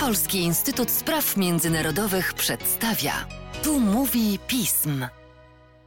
Polski Instytut Spraw Międzynarodowych przedstawia. Tu mówi pism.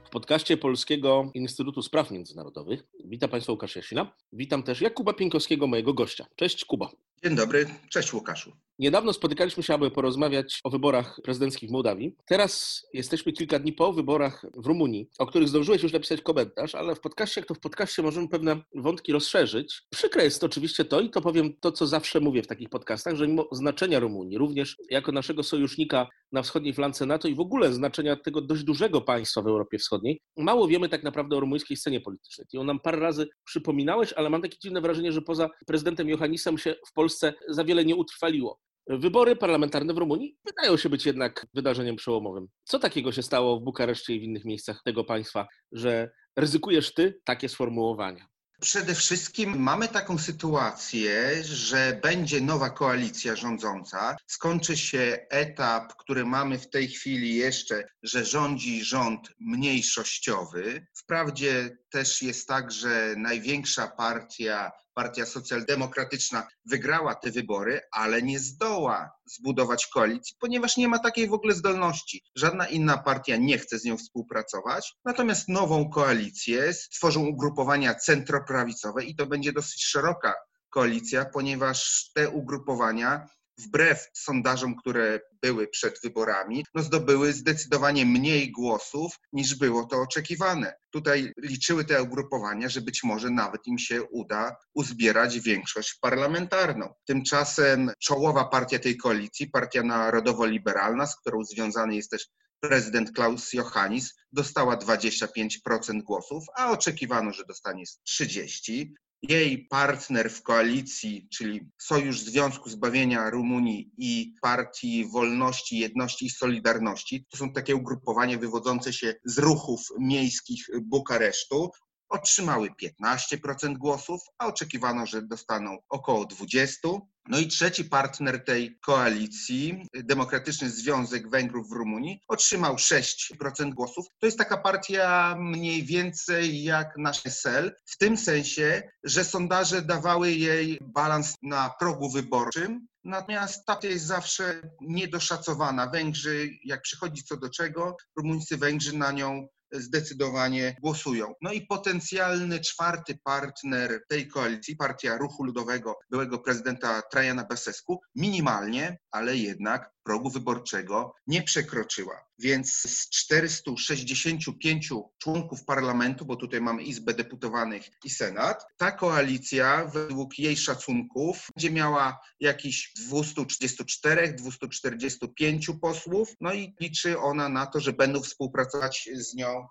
W podcaście Polskiego Instytutu Spraw Międzynarodowych witam Państwa Łukasz Jasina. Witam też Jakuba Pienkowskiego, mojego gościa. Cześć Kuba. Dzień dobry, cześć Łukaszu. Niedawno spotykaliśmy się, aby porozmawiać o wyborach prezydenckich w Mołdawii. Teraz jesteśmy kilka dni po wyborach w Rumunii, o których zdążyłeś już napisać komentarz, ale w podcaście, jak to w podcaście możemy pewne wątki rozszerzyć. Przykre jest oczywiście to i to powiem to, co zawsze mówię w takich podcastach, że mimo znaczenia Rumunii, również jako naszego sojusznika na wschodniej flance NATO i w ogóle znaczenia tego dość dużego państwa w Europie Wschodniej, mało wiemy tak naprawdę o rumuńskiej scenie politycznej. Ty ją nam parę razy przypominałeś, ale mam takie dziwne wrażenie, że poza prezydentem Johannisem się w Polsce za wiele nie utrwaliło. Wybory parlamentarne w Rumunii wydają się być jednak wydarzeniem przełomowym. Co takiego się stało w Bukareszcie i w innych miejscach tego państwa, że ryzykujesz ty takie sformułowania? Przede wszystkim mamy taką sytuację, że będzie nowa koalicja rządząca. Skończy się etap, który mamy w tej chwili jeszcze, że rządzi rząd mniejszościowy. Wprawdzie też jest tak, że największa partia Partia Socjaldemokratyczna wygrała te wybory, ale nie zdoła zbudować koalicji, ponieważ nie ma takiej w ogóle zdolności. Żadna inna partia nie chce z nią współpracować. Natomiast nową koalicję stworzą ugrupowania centroprawicowe i to będzie dosyć szeroka koalicja, ponieważ te ugrupowania wbrew sondażom, które były przed wyborami, no zdobyły zdecydowanie mniej głosów niż było to oczekiwane. Tutaj liczyły te ugrupowania, że być może nawet im się uda uzbierać większość parlamentarną. Tymczasem czołowa partia tej koalicji, Partia Narodowo-Liberalna, z którą związany jest też prezydent Klaus Johannis dostała 25% głosów, a oczekiwano, że dostanie 30% jej partner w koalicji, czyli Sojusz Związku Zbawienia Rumunii i Partii Wolności, Jedności i Solidarności, to są takie ugrupowania wywodzące się z ruchów miejskich Bukaresztu, otrzymały 15% głosów, a oczekiwano, że dostaną około 20%. No i trzeci partner tej koalicji, Demokratyczny Związek Węgrów w Rumunii, otrzymał 6% głosów. To jest taka partia mniej więcej jak nasz SL, w tym sensie, że sondaże dawały jej balans na progu wyborczym, Natomiast ta jest zawsze niedoszacowana. Węgrzy, jak przychodzi co do czego, rumuńscy Węgrzy na nią zdecydowanie głosują. No i potencjalny czwarty partner tej koalicji, Partia Ruchu Ludowego byłego prezydenta Trajana Besesku, minimalnie, ale jednak progu wyborczego nie przekroczyła. Więc z 465 członków parlamentu, bo tutaj mamy Izbę Deputowanych i Senat, ta koalicja według jej szacunków będzie miała jakiś 234-245 posłów, no i liczy ona na to, że będą współpracować z nią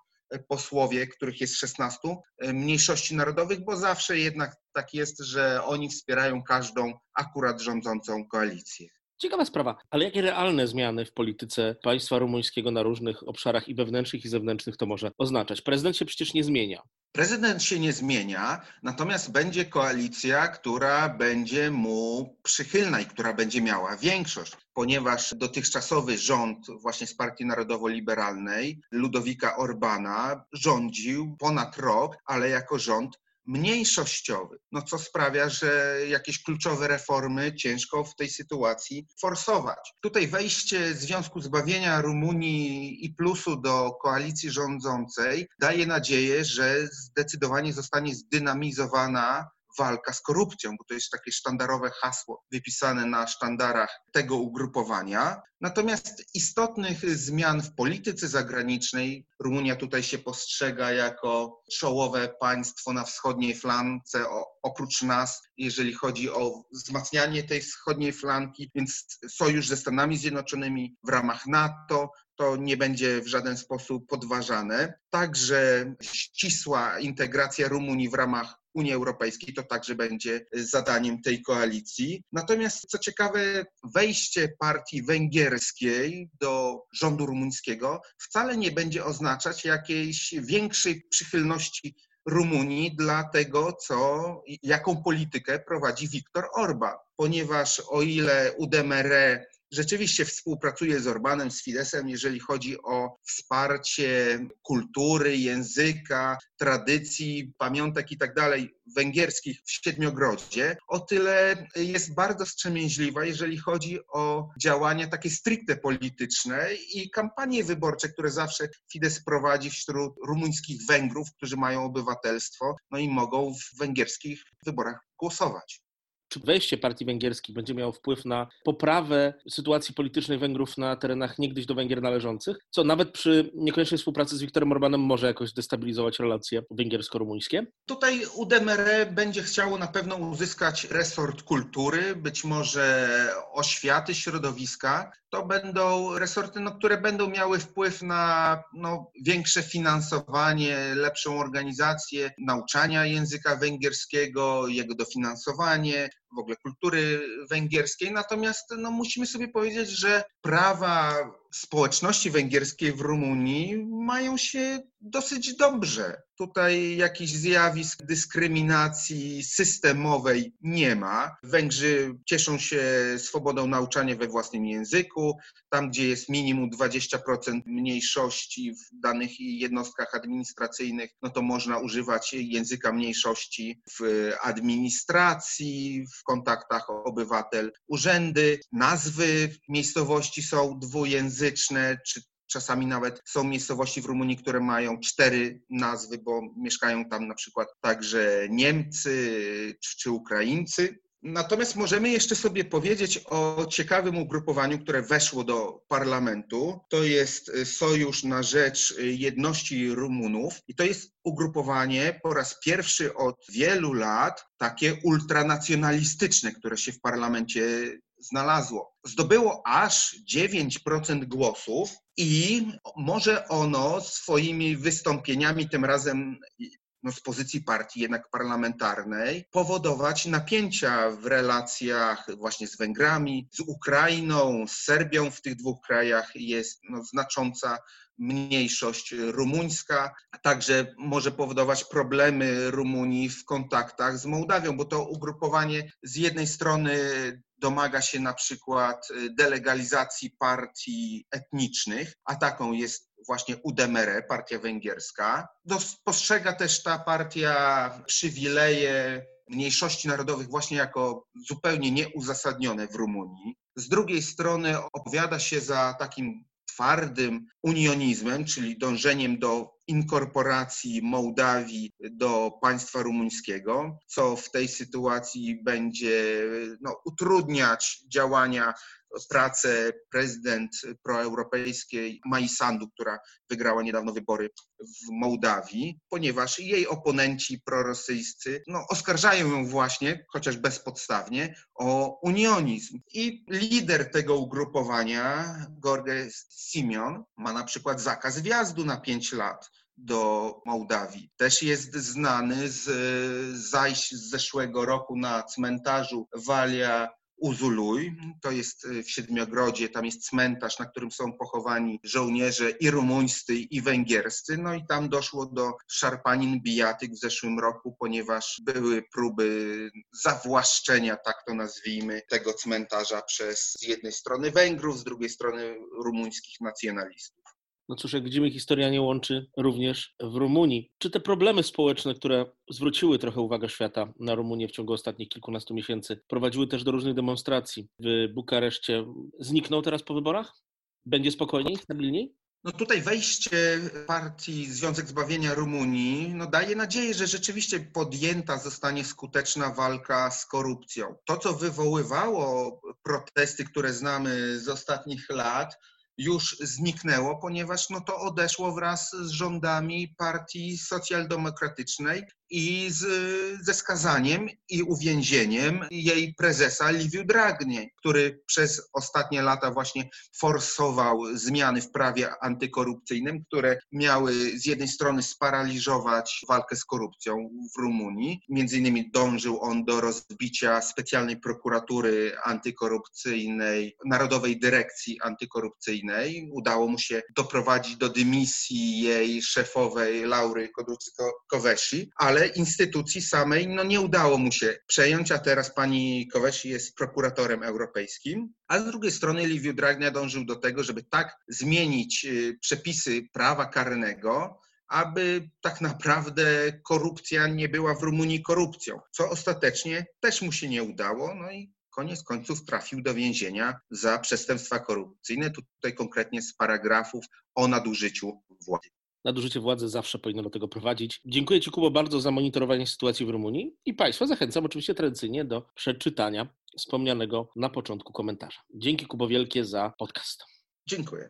posłowie, których jest 16, mniejszości narodowych, bo zawsze jednak tak jest, że oni wspierają każdą akurat rządzącą koalicję. Ciekawa sprawa, ale jakie realne zmiany w polityce państwa rumuńskiego na różnych obszarach i wewnętrznych, i zewnętrznych to może oznaczać? Prezydent się przecież nie zmienia. Prezydent się nie zmienia, natomiast będzie koalicja, która będzie mu przychylna i która będzie miała większość, ponieważ dotychczasowy rząd właśnie z Partii Narodowo-Liberalnej Ludowika Orbana rządził ponad rok, ale jako rząd mniejszościowy, no co sprawia, że jakieś kluczowe reformy ciężko w tej sytuacji forsować. Tutaj wejście Związku Zbawienia Rumunii i Plusu do koalicji rządzącej daje nadzieję, że zdecydowanie zostanie zdynamizowana walka z korupcją, bo to jest takie sztandarowe hasło wypisane na sztandarach tego ugrupowania. Natomiast istotnych zmian w polityce zagranicznej Rumunia tutaj się postrzega jako czołowe państwo na wschodniej flance, oprócz nas, jeżeli chodzi o wzmacnianie tej wschodniej flanki, więc sojusz ze Stanami Zjednoczonymi w ramach NATO, to nie będzie w żaden sposób podważane. Także ścisła integracja Rumunii w ramach Unii Europejskiej, to także będzie zadaniem tej koalicji. Natomiast co ciekawe, wejście partii węgierskiej do rządu rumuńskiego wcale nie będzie oznaczać jakiejś większej przychylności Rumunii dla tego, co, jaką politykę prowadzi Viktor Orban. Ponieważ o ile UDMR rzeczywiście współpracuje z Orbanem, z Fidesem, jeżeli chodzi o wsparcie kultury, języka, tradycji, pamiątek i tak dalej węgierskich w Siedmiogrodzie, o tyle jest bardzo wstrzemięźliwa, jeżeli chodzi o działania takie stricte polityczne i kampanie wyborcze, które zawsze Fidesz prowadzi wśród rumuńskich Węgrów, którzy mają obywatelstwo, no i mogą w węgierskich wyborach głosować czy wejście partii węgierskiej będzie miało wpływ na poprawę sytuacji politycznej Węgrów na terenach niegdyś do Węgier należących, co nawet przy niekoniecznej współpracy z Wiktorem Orbanem może jakoś destabilizować relacje węgiersko-rumuńskie? Tutaj UDMR będzie chciało na pewno uzyskać resort kultury, być może oświaty, środowiska. To będą resorty, no, które będą miały wpływ na no, większe finansowanie, lepszą organizację nauczania języka węgierskiego, jego dofinansowanie, w ogóle kultury węgierskiej. Natomiast no, musimy sobie powiedzieć, że prawa społeczności węgierskiej w Rumunii mają się dosyć dobrze. Tutaj jakichś zjawisk dyskryminacji systemowej nie ma. Węgrzy cieszą się swobodą nauczania we własnym języku. Tam, gdzie jest minimum 20% mniejszości w danych jednostkach administracyjnych, no to można używać języka mniejszości w administracji, w kontaktach obywatel, urzędy. Nazwy miejscowości są dwujęzyczne, czy Czasami nawet są miejscowości w Rumunii, które mają cztery nazwy, bo mieszkają tam na przykład także Niemcy czy Ukraińcy. Natomiast możemy jeszcze sobie powiedzieć o ciekawym ugrupowaniu, które weszło do parlamentu. To jest Sojusz na Rzecz Jedności Rumunów i to jest ugrupowanie po raz pierwszy od wielu lat takie ultranacjonalistyczne, które się w parlamencie znalazło. Zdobyło aż 9% głosów i może ono swoimi wystąpieniami, tym razem no, z pozycji partii jednak parlamentarnej, powodować napięcia w relacjach właśnie z Węgrami, z Ukrainą, z Serbią. W tych dwóch krajach jest no, znacząca mniejszość rumuńska, a także może powodować problemy Rumunii w kontaktach z Mołdawią, bo to ugrupowanie z jednej strony domaga się na przykład delegalizacji partii etnicznych, a taką jest właśnie UDMR, partia węgierska. Postrzega też ta partia przywileje mniejszości narodowych właśnie jako zupełnie nieuzasadnione w Rumunii. Z drugiej strony opowiada się za takim twardym unionizmem, czyli dążeniem do inkorporacji Mołdawii do państwa rumuńskiego, co w tej sytuacji będzie no, utrudniać działania pracę prezydent proeuropejskiej Mai Sandu, która wygrała niedawno wybory w Mołdawii, ponieważ jej oponenci prorosyjscy no, oskarżają ją właśnie, chociaż bezpodstawnie, o unionizm. I lider tego ugrupowania, Gorge Simeon, ma na przykład zakaz wjazdu na pięć lat do Mołdawii. Też jest znany z zajść z zeszłego roku na cmentarzu Walia Uzuluj, to jest y, w Siedmiogrodzie, tam jest cmentarz, na którym są pochowani żołnierze i rumuńscy, i węgierscy. No i tam doszło do szarpanin bijatyk w zeszłym roku, ponieważ były próby zawłaszczenia, tak to nazwijmy, tego cmentarza przez z jednej strony Węgrów, z drugiej strony rumuńskich nacjonalistów. No cóż, jak widzimy, historia nie łączy również w Rumunii. Czy te problemy społeczne, które zwróciły trochę uwagę świata na Rumunię w ciągu ostatnich kilkunastu miesięcy, prowadziły też do różnych demonstracji w Bukareszcie, znikną teraz po wyborach? Będzie spokojniej, stabilniej? No tutaj wejście partii Związek Zbawienia Rumunii no daje nadzieję, że rzeczywiście podjęta zostanie skuteczna walka z korupcją. To, co wywoływało protesty, które znamy z ostatnich lat, już zniknęło, ponieważ no to odeszło wraz z rządami partii socjaldemokratycznej i z, ze skazaniem i uwięzieniem jej prezesa Liviu Dragnie, który przez ostatnie lata właśnie forsował zmiany w prawie antykorupcyjnym, które miały z jednej strony sparaliżować walkę z korupcją w Rumunii. Między innymi dążył on do rozbicia specjalnej prokuratury antykorupcyjnej, Narodowej Dyrekcji Antykorupcyjnej. Udało mu się doprowadzić do dymisji jej szefowej Laury Kodrucy-Kowesi, ale ale instytucji samej no, nie udało mu się przejąć, a teraz pani Kowesi jest prokuratorem europejskim. A z drugiej strony Liviu Dragnia dążył do tego, żeby tak zmienić y, przepisy prawa karnego, aby tak naprawdę korupcja nie była w Rumunii korupcją, co ostatecznie też mu się nie udało. No i koniec końców trafił do więzienia za przestępstwa korupcyjne, tutaj konkretnie z paragrafów o nadużyciu władzy. Nadużycie władzy zawsze powinno do tego prowadzić. Dziękuję Ci, Kubo, bardzo za monitorowanie sytuacji w Rumunii i Państwa zachęcam oczywiście tradycyjnie do przeczytania wspomnianego na początku komentarza. Dzięki, Kubo, wielkie za podcast. Dziękuję.